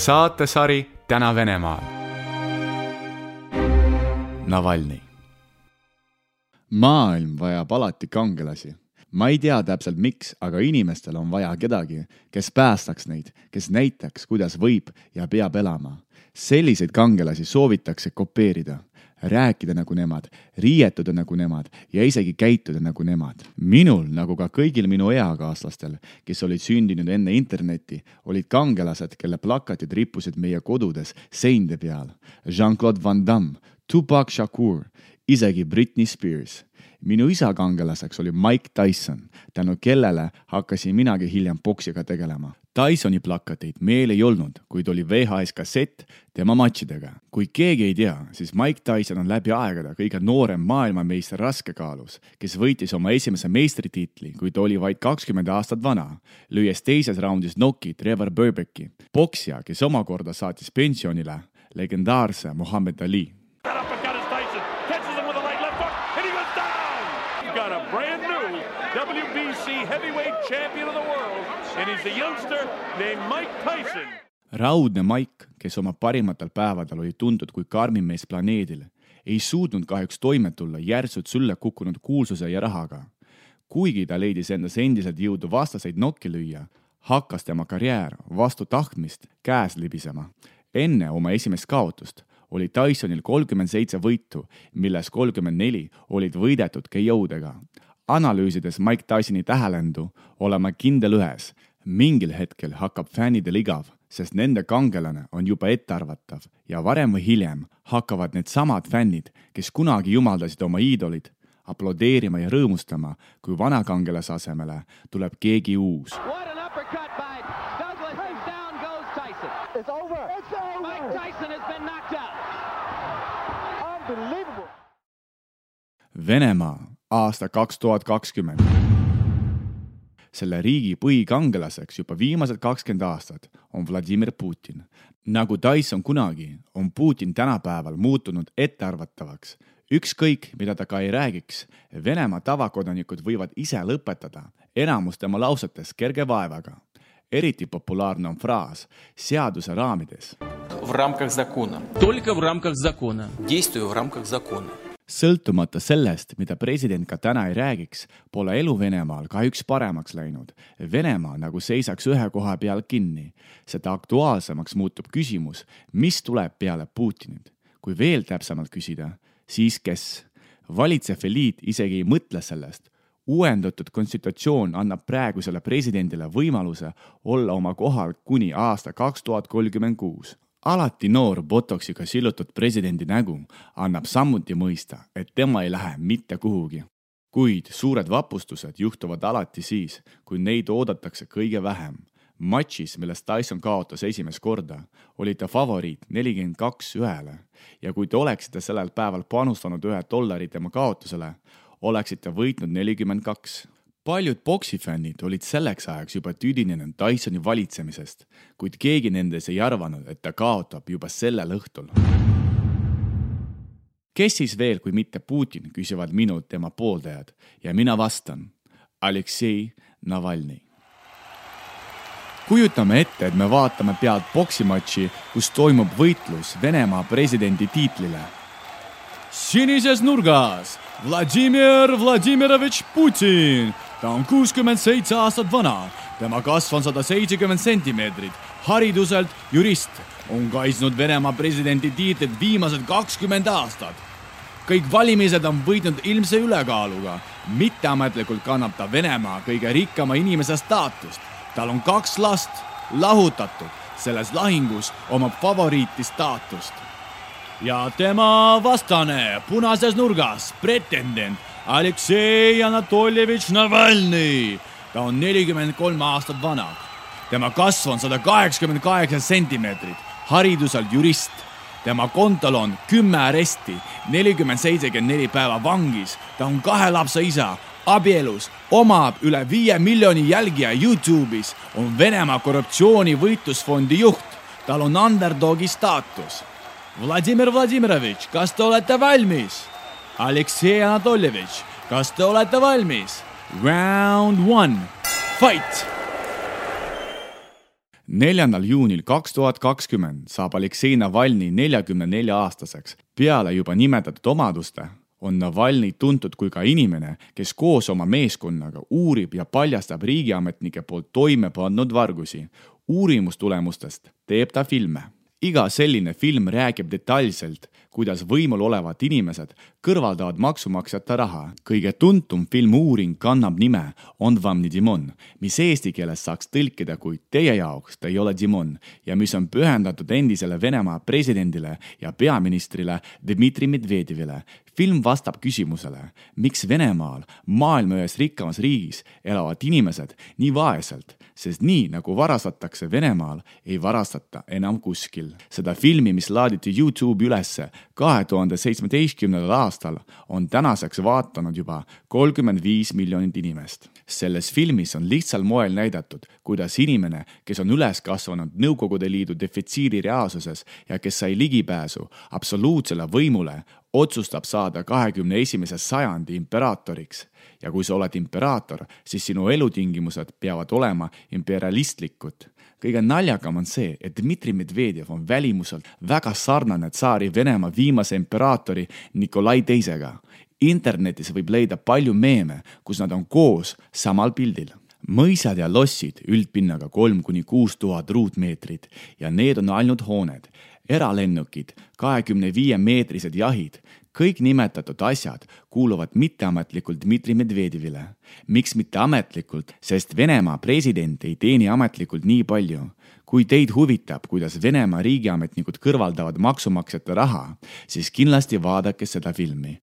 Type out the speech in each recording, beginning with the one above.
saatesari Täna Venemaal. Navalnõi. maailm vajab alati kangelasi. ma ei tea täpselt, miks, aga inimestel on vaja kedagi, kes päästaks neid, kes näitaks, kuidas võib ja peab elama. selliseid kangelasi soovitakse kopeerida rääkida nagu nemad, riietuda nagu nemad ja isegi käituda nagu nemad. minul, nagu ka kõigil minu eakaaslastel, kes olid sündinud enne internetti, olid kangelased, kelle plakatid rippusid meie kodudes seinte peal. Jean-Claude Van Damme, Tupac Shakur, isegi Britney Spears minu isa kangelaseks oli Mike Tyson, tänu kellele hakkasin minagi hiljem poksiga tegelema. Tysoni plakateid meil ei olnud, kuid oli VHS kassett tema matšidega. kui keegi ei tea, siis Mike Tyson on läbi aegade kõige noorem maailmameister raskekaalus, kes võitis oma esimese meistritiitli, kui ta oli vaid kakskümmend aastat vana, lüües teises raundis noki Trevor Burbecki, poksja, kes omakorda saatis pensionile legendaarse Muhamed Ali. WBC heavyweight champion of the world and he's a youngster named Mike Tyson. raudne Mike, kes oma parimatel päevadel oli tuntud kui karmim mees planeedil, ei suutnud kahjuks toime tulla järsult sülle kukkunud kuulsuse ja rahaga. kuigi ta leidis endas endiselt jõudu vastaseid nokki lüüa, hakkas tema karjäär vastu tahtmist käes libisema. enne oma esimest kaotust oli Tysonil kolmkümmend seitse võitu, millest kolmkümmend neli olid võidetud KO-dega. Analüüsides Mike Tysoni tähelendu, olen ma kindel ühes, mingil hetkel hakkab fännidel igav, sest nende kangelane on juba ettearvatav ja varem või hiljem hakkavad needsamad fännid, kes kunagi jumaldasid oma iidolid, aplodeerima ja rõõmustama, kui vana kangelase asemele tuleb keegi uus. Venemaa aasta kaks tuhat kakskümmend. selle riigi põhikangelaseks juba viimased kakskümmend aastat on Vladimir Putin. nagu Tyson kunagi, on Putin tänapäeval muutunud ettearvatavaks. ükskõik, mida ta ka ei räägiks, Venemaa tavakodanikud võivad ise lõpetada enamus tema lausetes kerge vaevaga eriti populaarne on fraas seaduse raamides. В рамках закона. Только в рамках закона. Действую в рамках закона. sõltumata sellest, mida president ka täna ei räägiks, pole elu Venemaal kahjuks paremaks läinud. Venemaa nagu seisaks ühe koha peal kinni. seda aktuaalsemaks muutub küsimus, mis tuleb peale Putinit. kui veel täpsemalt küsida, siis kes? valitsev eliit isegi ei mõtle sellest uuendatud konstitutsioon annab praegusele presidendile võimaluse olla oma kohal kuni aasta kaks tuhat kolmkümmend kuus. Alati noor botoksiga sillutud presidendi nägu annab samuti mõista, et tema ei lähe mitte kuhugi. kuid suured vapustused juhtuvad alati siis, kui neid oodatakse kõige vähem. matšis, milles Tyson kaotas esimest korda, oli ta favoriit nelikümmend kaks ühele ja kui te oleksite sellel päeval panustanud ühe dollari tema kaotusele, oleksite võitnud nelikümmend kaks. Paljud poksifännid olid selleks ajaks juba tüdinenud Dysoni valitsemisest, kuid keegi nendes ei arvanud, et ta kaotab juba sellel õhtul. kes siis veel, kui mitte Putin, küsivad minult tema pooldajad ja mina vastan Aleksei Navalnõi kujutame ette, et me vaatame pealt poksimatši, kus toimub võitlus Venemaa presidendi tiitlile. sinises nurgas Vladimir Vladimirovitš Putin. Ta on kuuskümmend seitse aastat vana, tema kasv on sada seitsekümmend sentimeetrit, hariduselt jurist, on kaitsnud Venemaa presidendi tiitlit viimased kakskümmend aastat. kõik valimised on võitnud ilmse ülekaaluga, mitteametlikult kannab ta Venemaa kõige rikkama inimese staatust. tal on kaks last, lahutatud, selles lahingus omab favoriiti staatust. Ja tema vastane punases nurgas, pretendent Aleksei Anatoljevitš Navalnõi. ta on nelikümmend kolm aastat vana. tema kasv on sada kaheksakümmend kaheksa sentimeetrit, hariduselt jurist. tema kontol on kümme aresti, nelikümmend seitsekümmend neli päeva vangis. ta on kahe lapse isa, abielus, omab üle viie miljoni jälgija Youtube'is, on Venemaa korruptsioonivõitlusfondi juht. tal on underdogi staatus Vladimir Vladimirovitš, kas te olete valmis? Aleksei Anatoljevitš, kas te olete valmis? Round one, fight! neljandal juunil kaks tuhat kakskümmend saab Aleksei Navalnõi neljakümne nelja aastaseks. peale juba nimetatud omaduste on Navalnõi tuntud kui ka inimene, kes koos oma meeskonnaga uurib ja paljastab riigiametnike poolt toime pandud vargusi. uurimustulemustest teeb ta filme iga selline film räägib detailselt, kuidas võimul olevad inimesed kõrvaldavad maksumaksjate raha. kõige tuntum filmuuring kannab nime On vam ni Dimon, mis eesti keeles saaks tõlkida kui Teie jaoks ta ei ole Dimon ja mis on pühendatud endisele Venemaa presidendile ja peaministrile Dmitri Medvedjevile. Film vastab küsimusele, miks Venemaal, maailma ühes rikkamas riigis, elavad inimesed nii vaeselt sest nii nagu varastatakse Venemaal, ei varastata enam kuskil. seda filmi, mis laaditi Youtube'i ülesse kahe tuhande seitsmeteistkümnendal aastal, on tänaseks vaatanud juba kolmkümmend viis miljonit inimest. selles filmis on lihtsal moel näidatud, kuidas inimene, kes on üles kasvanud Nõukogude Liidu defitsiidi reaalsuses ja kes sai ligipääsu absoluutsele võimule, otsustab saada kahekümne esimese sajandi imperaatoriks ja kui sa oled imperaator, siis sinu elutingimused peavad olema imperialistlikud. kõige naljakam on see, et Dmitri Medvedjev on välimuselt väga sarnane tsaari Venemaa viimase imperaatori Nikolai Teisega. internetis võib leida palju meeme, kus nad on koos samal pildil mõisad ja lossid üldpinnaga kolm kuni kuus tuhat ruutmeetrit ja need on ainult hooned, eralennukid, kahekümne viie meetrised jahid, kõik nimetatud asjad kuuluvad mitteametlikult Dmitri Medvedjevile. miks mitteametlikult, sest Venemaa president ei teeni ametlikult nii palju. kui teid huvitab, kuidas Venemaa riigiametnikud kõrvaldavad maksumaksjate raha, siis kindlasti vaadake seda filmi.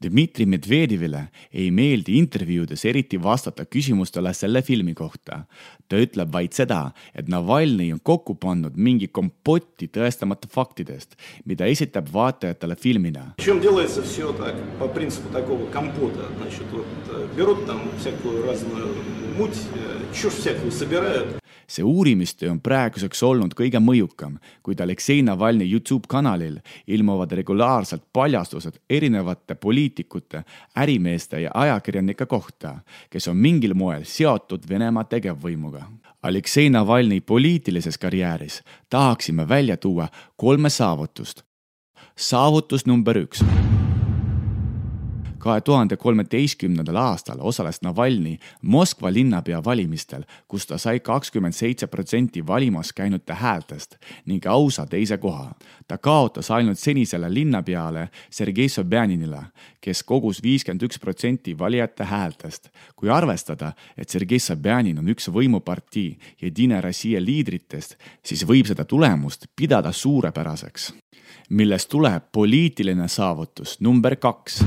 Dmitri Medvedjevile ei meeldi intervjuudes eriti vastata küsimustele selle filmi kohta. ta ütleb vaid seda, et Navalnõi on kokku pannud mingi kompotti tõestamata faktidest, mida esitab vaatajatele filmina. see uurimistöö on praeguseks olnud kõige mõjukam, kuid Aleksei Navalnõi Youtube kanalil ilmuvad regulaarselt paljastused erinevate poliitikute ärimeeste ja ajakirjanike kohta, kes on mingil moel seotud Venemaa tegevvõimuga. Aleksei Navalnõi poliitilises karjääris tahaksime välja tuua kolme saavutust. saavutus number üks kahe tuhande kolmeteistkümnendal aastal osales Navalnõi Moskva linnapea valimistel, kus ta sai kakskümmend seitse protsenti valimas käinute häältest ning ausa teise koha. ta kaotas ainult senisele linnapeale Sergei Sobjaninile, kes kogus viiskümmend üks protsenti valijate häältest. kui arvestada, et Sergei Sobjanin on üks võimupartii Jedina Rossija liidritest, siis võib seda tulemust pidada suurepäraseks millest tuleb poliitiline saavutus number kaks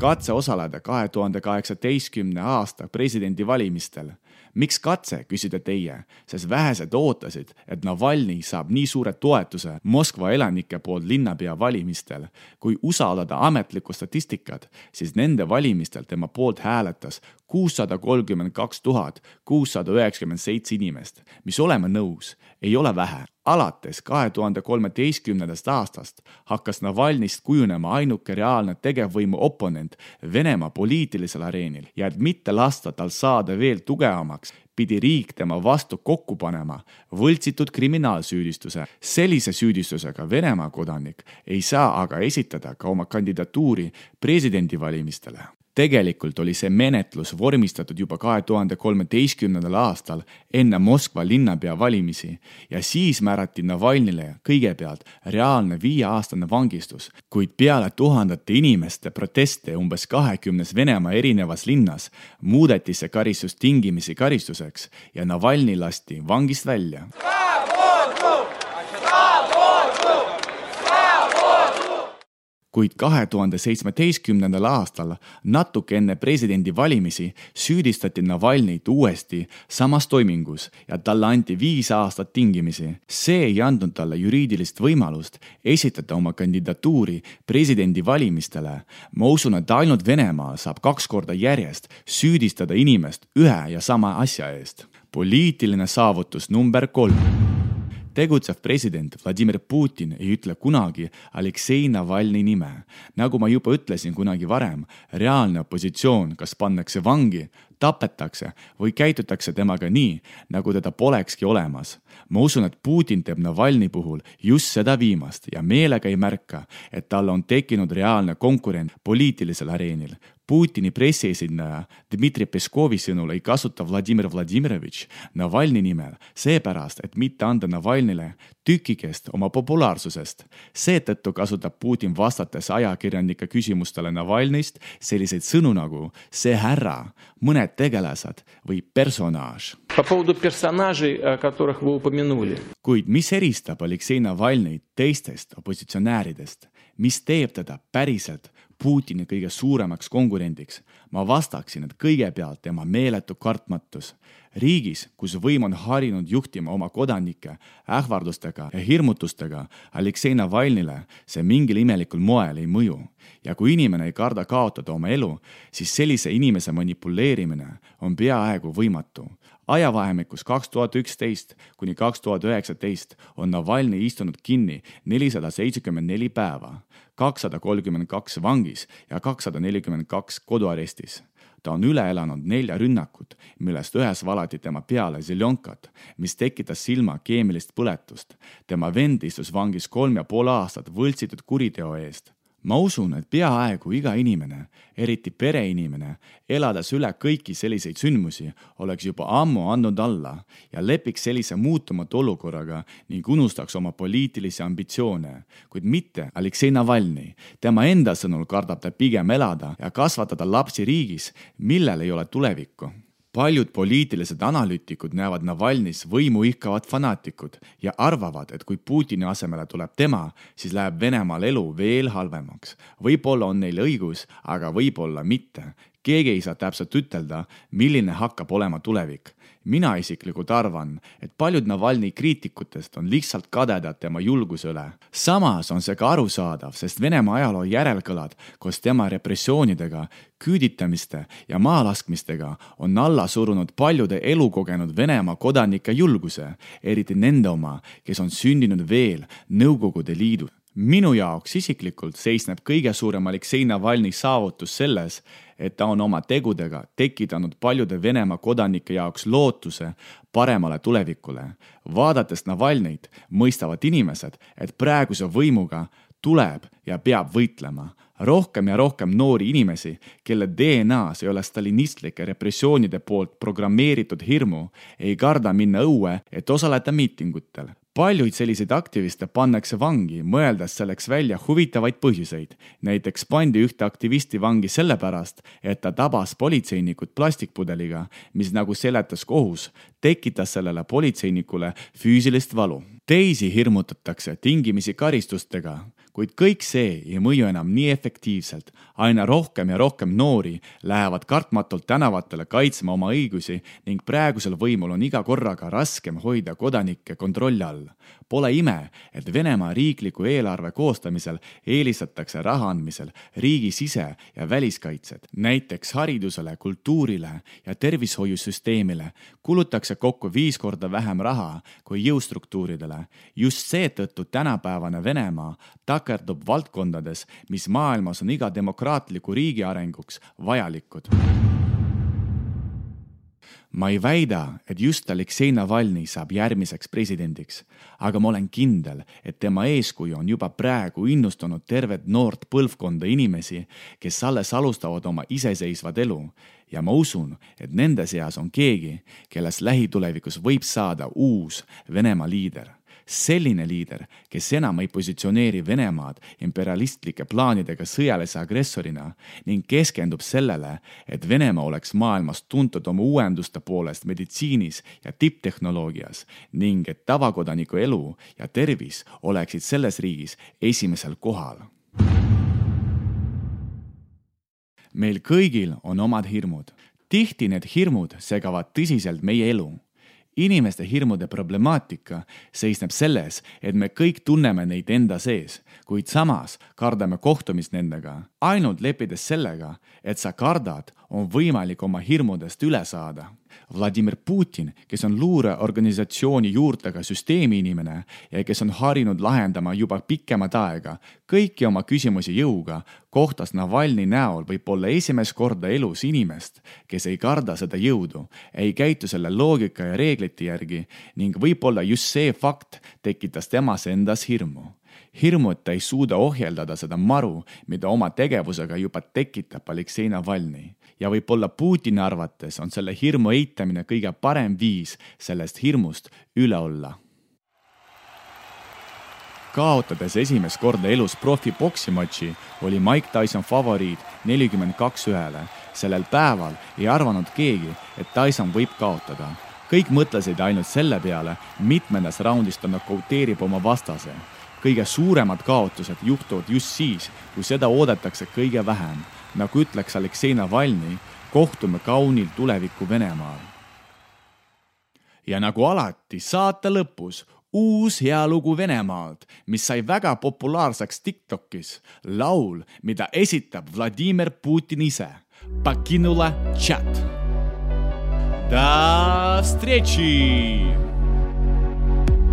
katse osaleda kahe tuhande kaheksateistkümne aasta presidendivalimistel. Miks katse, küsite teie, sest vähesed ootasid, et Navalnõi saab nii suure toetuse Moskva elanike poolt linnapea valimistel. kui usaldada ametlikku statistikat, siis nende valimistel tema poolt hääletas kuussada kolmkümmend kaks tuhat kuussada üheksakümmend seitse inimest, mis oleme nõus, ei ole vähe alates kahe tuhande kolmeteistkümnendast aastast hakkas Navalnõist kujunema ainuke reaalne tegevvõimu oponent Venemaa poliitilisel areenil ja et mitte lasta tal saada veel tugevamaks, pidi riik tema vastu kokku panema võltsitud kriminaalsüüdistuse. sellise süüdistusega Venemaa kodanik ei saa aga esitada ka oma kandidatuuri presidendivalimistele tegelikult oli see menetlus vormistatud juba kahe tuhande kolmeteistkümnendal aastal enne Moskva linnapea valimisi ja siis määrati Navalnõile kõigepealt reaalne viieaastane vangistus, kuid peale tuhandete inimeste proteste umbes kahekümnes Venemaa erinevas linnas muudeti see karistus tingimisi karistuseks ja Navalnõi lasti vangist välja. Kuid kahe tuhande seitsmeteistkümnendal aastal, natuke enne presidendivalimisi, süüdistati Navalnõit uuesti samas toimingus ja talle anti viis aastat tingimisi. see ei andnud talle juriidilist võimalust esitada oma kandidatuuri presidendivalimistele. ma usun, et ainult Venemaal saab kaks korda järjest süüdistada inimest ühe ja sama asja eest. poliitiline saavutus number kolm tegutsev president Vladimir Putin ei ütle kunagi Aleksei Navalnõi nime. nagu ma juba ütlesin kunagi varem, reaalne opositsioon kas pannakse vangi, tapetakse või käitutakse temaga nii, nagu teda polekski olemas. ma usun, et Putin teeb Navalnõi puhul just seda viimast ja meelega ei märka, et talle on tekkinud reaalne konkurent poliitilisel areenil. Putini pressiesindaja Dmitri Peskovi sõnul ei kasuta Vladimir Vladimirovitš Navalnõi nime seepärast, et mitte anda Navalnõile tükikest oma populaarsusest. seetõttu kasutab Putin vastates ajakirjanike küsimustele Navalnõist selliseid sõnu nagu see härra, mõned tegelased või personaaž. kuid mis eristab Aleksei Navalnõi teistest opositsionääridest, mis teeb teda päriselt Putini kõige suuremaks konkurendiks. ma vastaksin, et kõigepealt tema meeletu kartmatus. riigis, kus võim on harjunud juhtima oma kodanikke ähvardustega ja hirmutustega, Aleksei Navalnõile see mingil imelikul moel ei mõju. ja kui inimene ei karda kaotada oma elu, siis sellise inimese manipuleerimine on peaaegu võimatu ajavahemikus kaks tuhat üksteist kuni kaks tuhat üheksateist on Navalnõi istunud kinni nelisada seitsekümmend neli päeva, kakssada kolmkümmend kaks vangis ja kakssada nelikümmend kaks koduarestis. ta on üle elanud nelja rünnakut, millest ühes valati tema peale zeljonkat, mis tekitas silma keemilist põletust. tema vend istus vangis kolm ja pool aastat võltsitud kuriteo eest ma usun, et peaaegu iga inimene, eriti pereinimene, elades üle kõiki selliseid sündmusi, oleks juba ammu andnud alla ja lepiks sellise muutumatu olukorraga ning unustaks oma poliitilisi ambitsioone, kuid mitte Aleksei Navalnõi. tema enda sõnul kardab ta pigem elada ja kasvatada lapsi riigis, millel ei ole tulevikku paljud poliitilised analüütikud näevad Navalnõis võimu ihkavat fanaatikut ja arvavad, et kui Putini asemele tuleb tema, siis läheb Venemaal elu veel halvemaks. võib-olla on neil õigus, aga võib-olla mitte. keegi ei saa täpselt ütelda, milline hakkab olema tulevik mina isiklikult arvan, et paljud Navalnõi kriitikutest on lihtsalt kadedad tema julguse üle. samas on see ka arusaadav, sest Venemaa ajaloo järelkõlad koos tema repressioonidega, küüditamiste ja maalaskmistega on alla surunud paljude elukogenud Venemaa kodanike julguse, eriti nende oma, kes on sündinud veel Nõukogude Liidus minu jaoks isiklikult seisneb kõige suurem Aleksei Navalnõi saavutus selles, et ta on oma tegudega tekitanud paljude Venemaa kodanike jaoks lootuse paremale tulevikule. vaadates Navalnõit, mõistavad inimesed, et praeguse võimuga tuleb ja peab võitlema. rohkem ja rohkem noori inimesi, kelle DNA-s ei ole stalinistlike repressioonide poolt programmeeritud hirmu, ei karda minna õue, et osaleda miitingutel paljuid selliseid aktiviste pannakse vangi, mõeldes selleks välja huvitavaid põhjuseid. näiteks pandi ühte aktivisti vangi sellepärast, et ta tabas politseinikut plastikpudeliga, mis nagu seletas kohus, tekitas sellele politseinikule füüsilist valu. Teisi hirmutatakse tingimisi karistustega kuid kõik see ei mõju enam nii efektiivselt. aina rohkem ja rohkem noori lähevad kartmatult tänavatele kaitsma oma õigusi ning praegusel võimul on iga korraga raskem hoida kodanikke kontrolli all. Pole ime, et Venemaa riikliku eelarve koostamisel eelistatakse raha andmisel riigi sise- ja väliskaitset. näiteks haridusele, kultuurile ja tervishoiusüsteemile kulutakse kokku viis korda vähem raha kui jõustruktuuridele. Just seetõttu tänapäevane Venemaa takerdub valdkondades, mis maailmas on iga demokraatliku riigi arenguks vajalikud. Ma ei väida, et just Aleksei Navalnõi saab järgmiseks presidendiks, aga ma olen kindel, et tema eeskuju on juba praegu innustanud tervet noort põlvkonda inimesi, kes alles alustavad oma iseseisvat elu. Ja ma usun, et nende seas on keegi, kellest lähitulevikus võib saada uus Venemaa liider selline liider, kes enam ei positsioneeri Venemaad imperialistlike plaanidega sõjalise agressorina ning keskendub sellele, et Venemaa oleks maailmas tuntud oma uuenduste poolest meditsiinis ja tipptehnoloogias ning et tavakodaniku elu ja tervis oleksid selles riigis esimesel kohal meil kõigil on omad hirmud. tihti need hirmud segavad tõsiselt meie elu inimeste hirmude problemaatika seisneb selles, et me kõik tunneme neid enda sees, kuid samas kardame kohtumist nendega. ainult leppides sellega, et sa kardad, on võimalik oma hirmudest üle saada Vladimir Putin, kes on luureorganisatsiooni juurtega süsteemi inimene ja kes on harjunud lahendama juba pikemat aega kõiki oma küsimusi jõuga, kohtas Navalnõi näol võib-olla esimest korda elus inimest, kes ei karda seda jõudu, ei käitu selle loogika ja reeglite järgi ning võib-olla just see fakt tekitas temas endas hirmu. Hirmu, et ta ei suuda ohjeldada seda maru, mida oma tegevusega juba tekitab Aleksei Navalnõi ja võib-olla Putini arvates on selle hirmu eitamine kõige parem viis sellest hirmust üle olla. kaotades esimest korda elus profipoksimatši, oli Mike Tyson favoriit nelikümmend kaks ühele. sellel päeval ei arvanud keegi, et Tyson võib kaotada. kõik mõtlesid ainult selle peale, mitmendas raundis ta nokauteerib oma vastase kõige suuremad kaotused juhtuvad just siis, kui seda oodatakse kõige vähem nagu ütleks Aleksei Navalnõi, kohtume kaunil tuleviku Venemaal. ja nagu alati saate lõpus uus hea lugu Venemaalt, mis sai väga populaarseks Tiktokis, laul, mida esitab Vladimir Putin ise. Покинула чат. До встречи!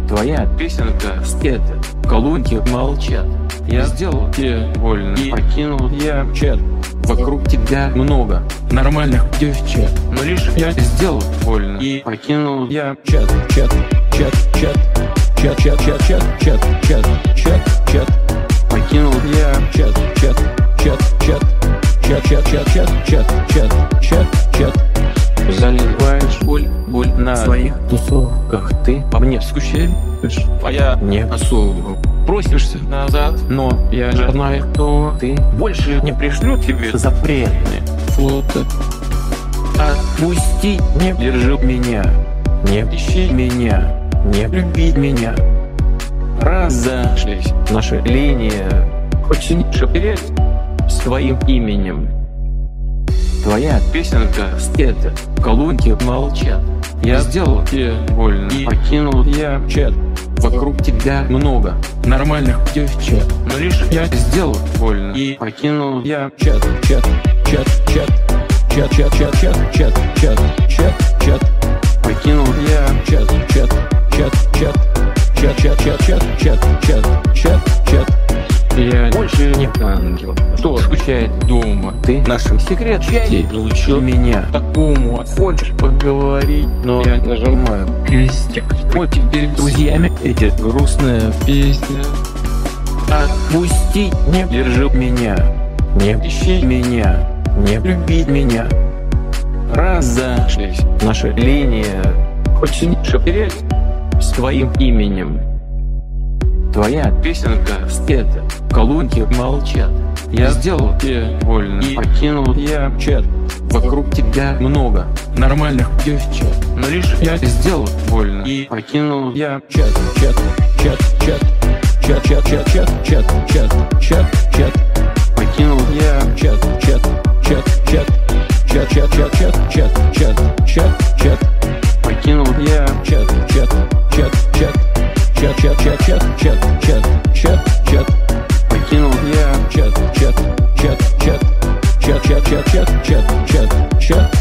Твоя песенка это колонки молчат. Я сделал тебе больно и покинул я чат. Вокруг тебя много нормальных девчат Но лишь я сделал больно И покинул я чат, чат, чат, чат Чат, чат, чат, чат, чат, чат, чат, чат Покинул я чат, чат, чат, чат Чат, чат, чат, чат, чат, чат, чат, чат Заливаешь боль, боль на своих тусовках Ты по мне скучаешь, а я не особо просишься назад. Но я же знаю, что ты больше не пришлю тебе запретные фото. Отпусти, не держи меня Не ищи меня, не люби меня. Разошлись наши линии. Хочешь шептать? С твоим именем. Твоя песенка это колонки молчат. Я сделал тебе больно и покинул я чат Вокруг тебя много нормальных девчат Но лишь я сделал больно И покинул я чат, чат, чат, чат Чат, чат, чат, чат, чат, чат, чат, чат Покинул я чат, чат, чат, чат Чат, чат, чат, чат, чат, чат, чат, чат я больше не ангел, что скучает дома. Ты нашим секрет чай получил меня. Такому Хочешь поговорить, но я нажимаю. Крестик Вот теперь друзьями эти грустная песня Отпусти, не держи меня. Не ищи меня, не люби меня. Разошлись наши линии. Хочешь шептать с твоим именем Твоя песенка это колонки молчат Я сделал тебе больно и покинул я чат Вокруг тебя много нормальных девчат Но лишь я сделал больно и покинул я чат Чат, чат, чат Чат, чат, чат, чат, чат, чат, чат, чат Покинул я чат, чат, чат, чат Чат, чат, чат, чат, чат, чат, чат, чат Покинул я чат, чат, чат, чат check, check, check, check, check, check, check, check. I you know, yeah. Check, check, check, check, check, check, check, check, check, check, check.